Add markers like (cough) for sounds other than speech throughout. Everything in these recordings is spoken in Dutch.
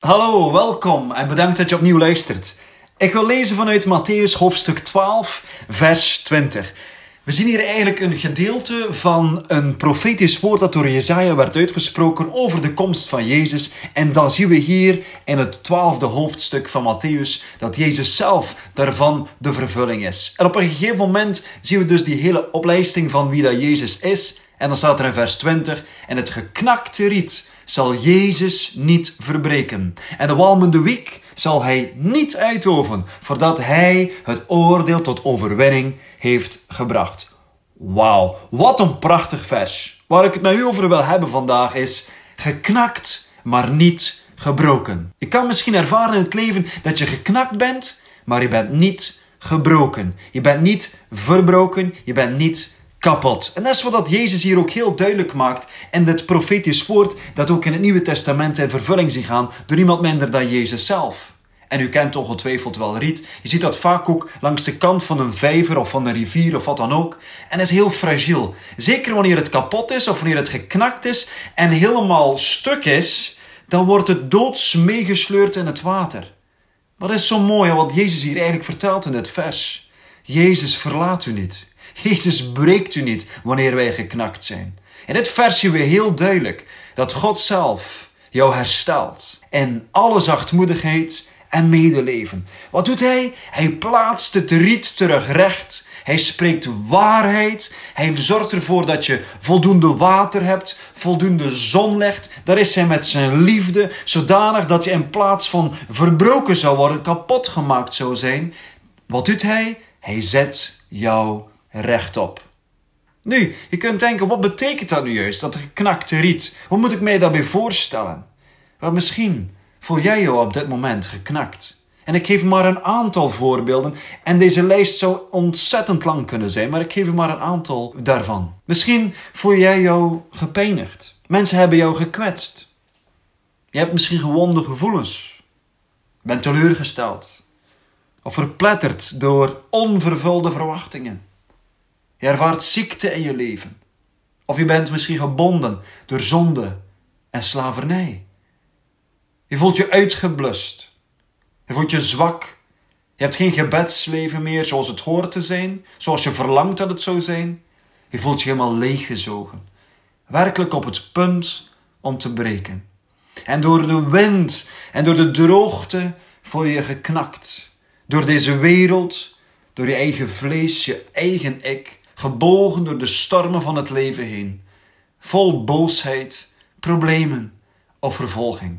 Hallo, welkom en bedankt dat je opnieuw luistert. Ik wil lezen vanuit Matthäus hoofdstuk 12, vers 20. We zien hier eigenlijk een gedeelte van een profetisch woord dat door Jezaja werd uitgesproken over de komst van Jezus. En dan zien we hier in het twaalfde hoofdstuk van Matthäus dat Jezus zelf daarvan de vervulling is. En op een gegeven moment zien we dus die hele oplijsting van wie dat Jezus is. En dan staat er in vers 20, en het geknakte riet zal Jezus niet verbreken. En de walmende wiek zal hij niet uitoven, voordat hij het oordeel tot overwinning heeft gebracht. Wauw, wat een prachtig vers. Waar ik het met u over wil hebben vandaag is geknakt, maar niet gebroken. Je kan misschien ervaren in het leven dat je geknakt bent, maar je bent niet gebroken. Je bent niet verbroken, je bent niet kapot. En dat is wat Jezus hier ook heel duidelijk maakt in dit profetisch woord dat ook in het Nieuwe Testament in vervulling zien gaan door iemand minder dan Jezus zelf. En u kent ongetwijfeld wel riet. Je ziet dat vaak ook langs de kant van een vijver of van een rivier of wat dan ook. En is heel fragiel. Zeker wanneer het kapot is of wanneer het geknakt is en helemaal stuk is, dan wordt het doods meegesleurd in het water. Dat is zo mooi wat Jezus hier eigenlijk vertelt in dit vers. Jezus verlaat u niet. Jezus breekt u niet wanneer wij geknakt zijn. In dit vers zien we heel duidelijk dat God zelf jou herstelt. In alle zachtmoedigheid en medeleven. Wat doet hij? Hij plaatst het riet terug recht. Hij spreekt waarheid. Hij zorgt ervoor dat je voldoende water hebt, voldoende zonlicht. Daar is hij met zijn liefde, zodanig dat je in plaats van verbroken zou worden, kapot gemaakt zou zijn. Wat doet hij? Hij zet jou rechtop. Nu, je kunt denken, wat betekent dat nu juist, dat geknakte riet? Hoe moet ik mij daarbij voorstellen? Wel, misschien voel jij je op dit moment geknakt. En ik geef maar een aantal voorbeelden. En deze lijst zou ontzettend lang kunnen zijn, maar ik geef je maar een aantal daarvan. Misschien voel jij jou gepeinigd. Mensen hebben jou gekwetst. Je hebt misschien gewonde gevoelens. bent teleurgesteld. Of verpletterd door onvervulde verwachtingen. Je ervaart ziekte in je leven. Of je bent misschien gebonden door zonde en slavernij. Je voelt je uitgeblust. Je voelt je zwak. Je hebt geen gebedsleven meer zoals het hoort te zijn, zoals je verlangt dat het zou zijn. Je voelt je helemaal leeggezogen. Werkelijk op het punt om te breken. En door de wind en door de droogte voel je je geknakt. Door deze wereld, door je eigen vlees, je eigen ik gebogen door de stormen van het leven heen, vol boosheid, problemen of vervolging.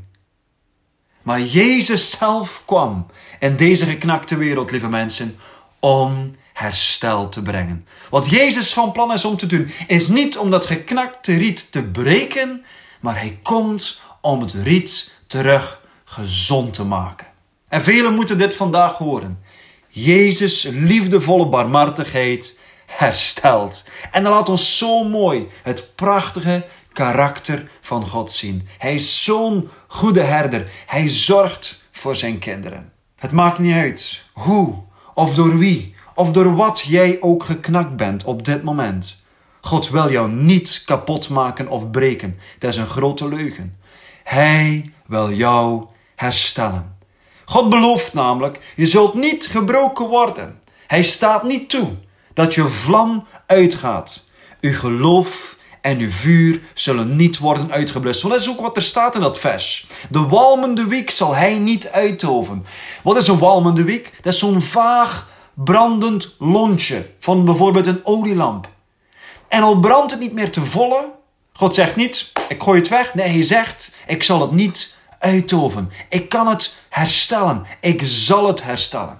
Maar Jezus zelf kwam in deze geknakte wereld, lieve mensen, om herstel te brengen. Wat Jezus van plan is om te doen, is niet om dat geknakte riet te breken, maar hij komt om het riet terug gezond te maken. En velen moeten dit vandaag horen. Jezus' liefdevolle barmhartigheid herstelt. En dan laat ons zo mooi het prachtige karakter van God zien. Hij is zo'n goede herder. Hij zorgt voor zijn kinderen. Het maakt niet uit hoe of door wie of door wat jij ook geknakt bent op dit moment. God wil jou niet kapot maken of breken. Dat is een grote leugen. Hij wil jou herstellen. God belooft namelijk, je zult niet gebroken worden. Hij staat niet toe dat je vlam uitgaat. Uw geloof en uw vuur zullen niet worden uitgeblust. Want dat is ook wat er staat in dat vers. De walmende wiek zal hij niet uitoven. Wat is een walmende wiek? Dat is zo'n vaag brandend lontje van bijvoorbeeld een olielamp. En al brandt het niet meer te volle, God zegt niet, ik gooi het weg. Nee, hij zegt, ik zal het niet uitoven. Ik kan het herstellen. Ik zal het herstellen.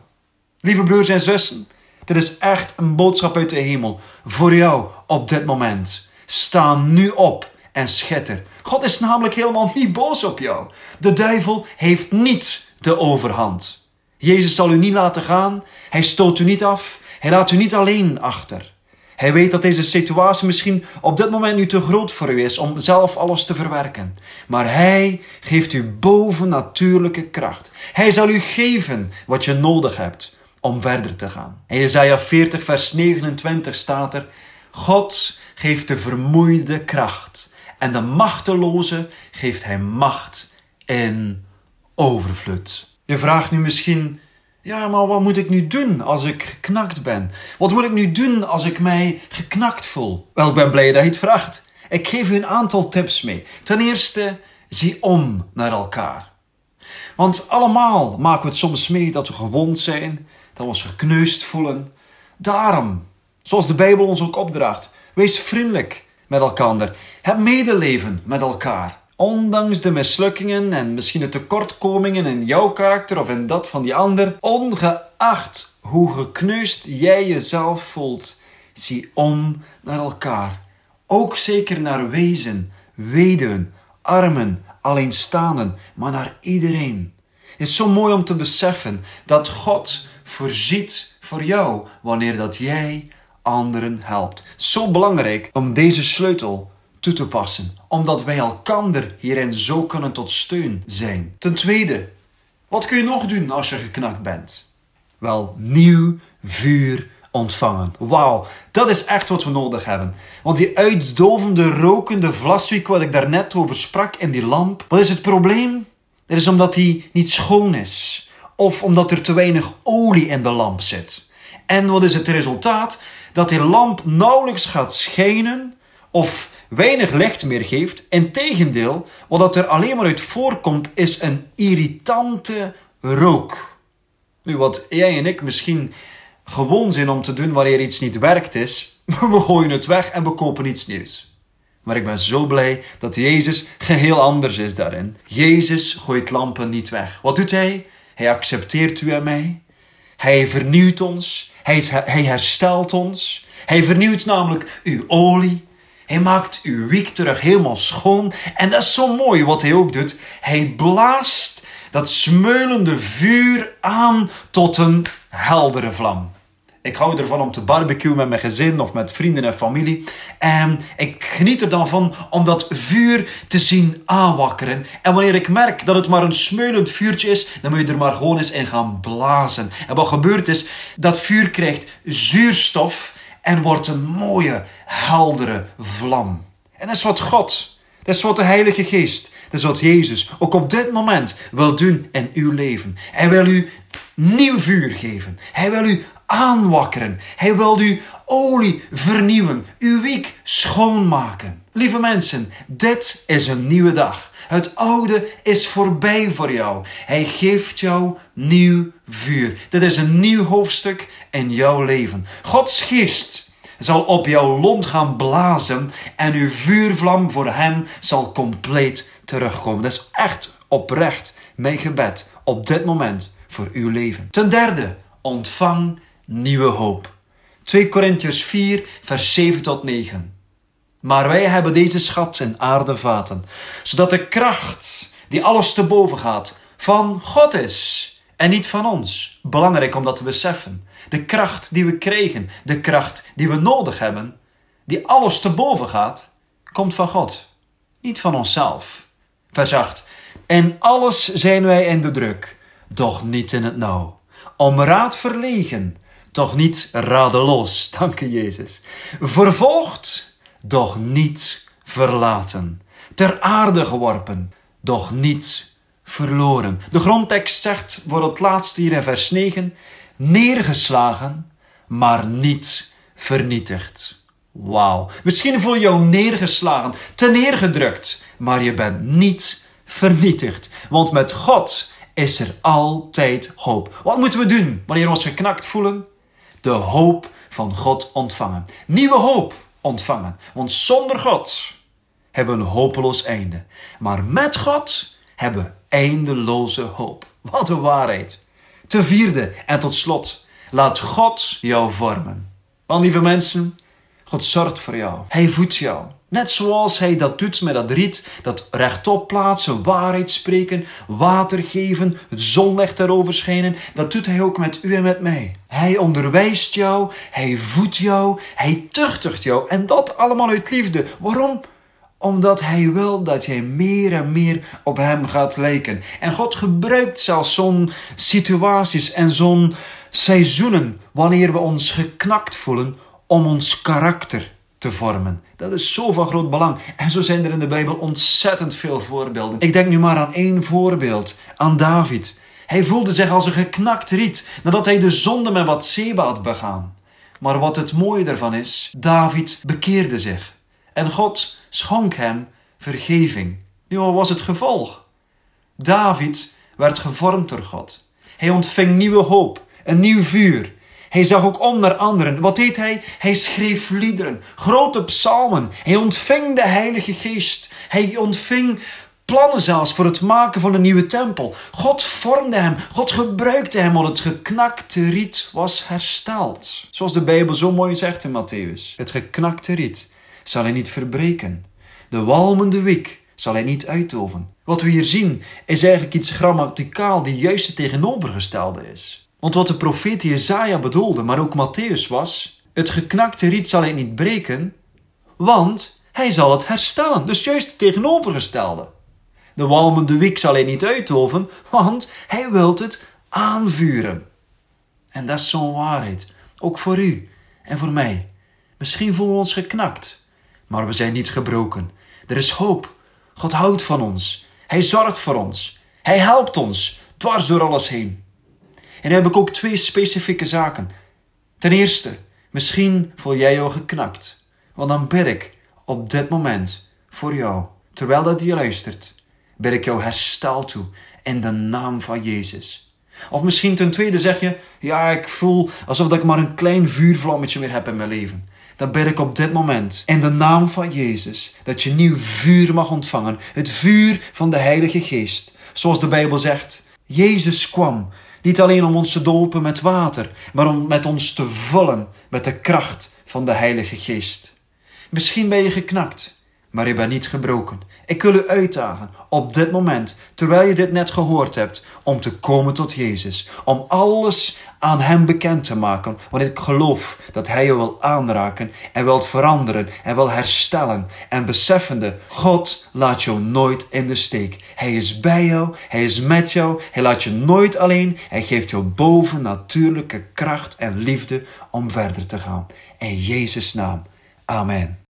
Lieve broers en zussen, dit is echt een boodschap uit de hemel voor jou op dit moment. Sta nu op en schitter. God is namelijk helemaal niet boos op jou. De duivel heeft niet de overhand. Jezus zal u niet laten gaan. Hij stoot u niet af. Hij laat u niet alleen achter. Hij weet dat deze situatie misschien op dit moment nu te groot voor u is om zelf alles te verwerken. Maar Hij geeft u bovennatuurlijke kracht. Hij zal u geven wat je nodig hebt om verder te gaan. In Jesaja 40 vers 29 staat er, God geeft de vermoeide kracht en de machteloze geeft hij macht in overvloed. Je vraagt nu misschien, ja, maar wat moet ik nu doen als ik geknakt ben? Wat moet ik nu doen als ik mij geknakt voel? Wel, ik ben blij dat je het vraagt. Ik geef u een aantal tips mee. Ten eerste, zie om naar elkaar. Want allemaal maken we het soms mee dat we gewond zijn, dat we ons gekneusd voelen. Daarom, zoals de Bijbel ons ook opdraagt, wees vriendelijk met elkaar. Heb medeleven met elkaar. Ondanks de mislukkingen en misschien de tekortkomingen in jouw karakter of in dat van die ander, ongeacht hoe gekneusd jij jezelf voelt, zie om naar elkaar. Ook zeker naar wezen, weduwen, armen, alleenstaanden, maar naar iedereen. Het is zo mooi om te beseffen dat God voorziet voor jou wanneer dat jij anderen helpt. Zo belangrijk om deze sleutel toe te passen, omdat wij elkander hierin zo kunnen tot steun zijn. Ten tweede, wat kun je nog doen als je geknakt bent? Wel, nieuw vuur ontvangen. Wauw, dat is echt wat we nodig hebben. Want die uitdovende, rokende vlaswiek wat ik daarnet over sprak in die lamp, wat is het probleem? Dat is omdat die niet schoon is. Of omdat er te weinig olie in de lamp zit. En wat is het resultaat? Dat die lamp nauwelijks gaat schijnen of weinig licht meer geeft. Integendeel, wat er alleen maar uit voorkomt, is een irritante rook. Nu, wat jij en ik misschien gewoon zijn om te doen wanneer iets niet werkt is, (laughs) we gooien het weg en we kopen iets nieuws. Maar ik ben zo blij dat Jezus geheel anders is daarin. Jezus gooit lampen niet weg. Wat doet hij? Hij accepteert u en mij. Hij vernieuwt ons. Hij, hij herstelt ons. Hij vernieuwt namelijk uw olie. Hij maakt uw wiek terug helemaal schoon. En dat is zo mooi wat hij ook doet. Hij blaast dat smeulende vuur aan tot een heldere vlam. Ik hou ervan om te barbecuen met mijn gezin of met vrienden en familie. En ik geniet er dan van om dat vuur te zien aanwakkeren. En wanneer ik merk dat het maar een smeulend vuurtje is, dan moet je er maar gewoon eens in gaan blazen. En wat gebeurt is, dat vuur krijgt zuurstof en wordt een mooie, heldere vlam. En dat is wat God, dat is wat de Heilige Geest, dat is wat Jezus ook op dit moment wil doen in uw leven. Hij wil u nieuw vuur geven. Hij wil u aanwakkeren. Hij wil u olie vernieuwen, uw wiek schoonmaken. Lieve mensen, dit is een nieuwe dag. Het oude is voorbij voor jou. Hij geeft jou nieuw vuur. Dit is een nieuw hoofdstuk in jouw leven. Gods geest zal op jouw lont gaan blazen en uw vuurvlam voor hem zal compleet terugkomen. Dat is echt oprecht mijn gebed op dit moment voor uw leven. Ten derde, ontvang nieuwe hoop. 2 Korintiërs 4, vers 7 tot 9. Maar wij hebben deze schat in aardevaten, zodat de kracht die alles te boven gaat van God is en niet van ons. Belangrijk om dat te beseffen. De kracht die we kregen, de kracht die we nodig hebben, die alles te boven gaat, komt van God, niet van onszelf. Vers 8. En alles zijn wij in de druk, doch niet in het nauw. Om raad verlegen, toch niet radeloos, dank je Jezus. Vervolgd, doch niet verlaten. Ter aarde geworpen, doch niet verloren. De grondtekst zegt voor het laatste hier in vers 9: neergeslagen, maar niet vernietigd. Wauw. Misschien voel je jou neergeslagen, te neergedrukt, maar je bent niet vernietigd. Want met God is er altijd hoop. Wat moeten we doen wanneer we ons geknakt voelen? De hoop van God ontvangen. Nieuwe hoop ontvangen. Want zonder God hebben we een hopeloos einde. Maar met God hebben we eindeloze hoop. Wat een waarheid. Ten vierde en tot slot, laat God jou vormen. Want lieve mensen, God zorgt voor jou. Hij voedt jou. Net zoals hij dat doet met dat riet, dat rechtop plaatsen, waarheid spreken, water geven, het zonlicht erover schijnen, dat doet hij ook met u en met mij. Hij onderwijst jou, hij voedt jou, hij tuchtigt jou en dat allemaal uit liefde. Waarom? Omdat hij wil dat jij meer en meer op hem gaat lijken. En God gebruikt zelfs zo'n situaties en zo'n seizoenen wanneer we ons geknakt voelen om ons karakter te vormen. Dat is zo van groot belang. En zo zijn er in de Bijbel ontzettend veel voorbeelden. Ik denk nu maar aan één voorbeeld, aan David. Hij voelde zich als een geknakt riet nadat hij de zonde met Bathseba had begaan. Maar wat het mooie daarvan is, David bekeerde zich. En God schonk hem vergeving. Nu, wat was het gevolg? David werd gevormd door God. Hij ontving nieuwe hoop, een nieuw vuur. Hij zag ook om naar anderen. Wat deed hij? Hij schreef liederen, grote psalmen. Hij ontving de Heilige Geest. Hij ontving plannen zelfs voor het maken van een nieuwe tempel. God vormde hem, God gebruikte hem, want het geknakte riet was hersteld. Zoals de Bijbel zo mooi zegt in Matthäus. Het geknakte riet zal hij niet verbreken. De walmende wik zal hij niet uitoven. Wat we hier zien is eigenlijk iets grammaticaal die juist het tegenovergestelde is. Want wat de profeet Jezaja bedoelde, maar ook Matthäus was, het geknakte riet zal hij niet breken, want hij zal het herstellen. Dus juist het tegenovergestelde. De walmende wik zal hij niet uitoven, want hij wilt het aanvuren. En dat is zo'n waarheid, ook voor u en voor mij. Misschien voelen we ons geknakt, maar we zijn niet gebroken. Er is hoop. God houdt van ons. Hij zorgt voor ons. Hij helpt ons dwars door alles heen. En heb ik ook twee specifieke zaken. Ten eerste, misschien voel jij jou geknakt. Want dan bid ik op dit moment voor jou, terwijl dat je luistert, bid ik jou herstel toe in de naam van Jezus. Of misschien ten tweede zeg je, ja, ik voel alsof ik maar een klein vuurvlammetje meer heb in mijn leven. Dan bid ik op dit moment in de naam van Jezus dat je nieuw vuur mag ontvangen. Het vuur van de Heilige Geest. Zoals de Bijbel zegt, Jezus kwam niet alleen om ons te dopen met water, maar om met ons te vullen met de kracht van de Heilige Geest. Misschien ben je geknakt maar je bent niet gebroken. Ik wil u uitdagen op dit moment, terwijl je dit net gehoord hebt, om te komen tot Jezus. Om alles aan Hem bekend te maken. Want ik geloof dat Hij je wil aanraken en wil veranderen en wil herstellen. En beseffende, God laat jou nooit in de steek. Hij is bij jou, Hij is met jou, Hij laat je nooit alleen. Hij geeft jou bovennatuurlijke kracht en liefde om verder te gaan. In Jezus' naam. Amen.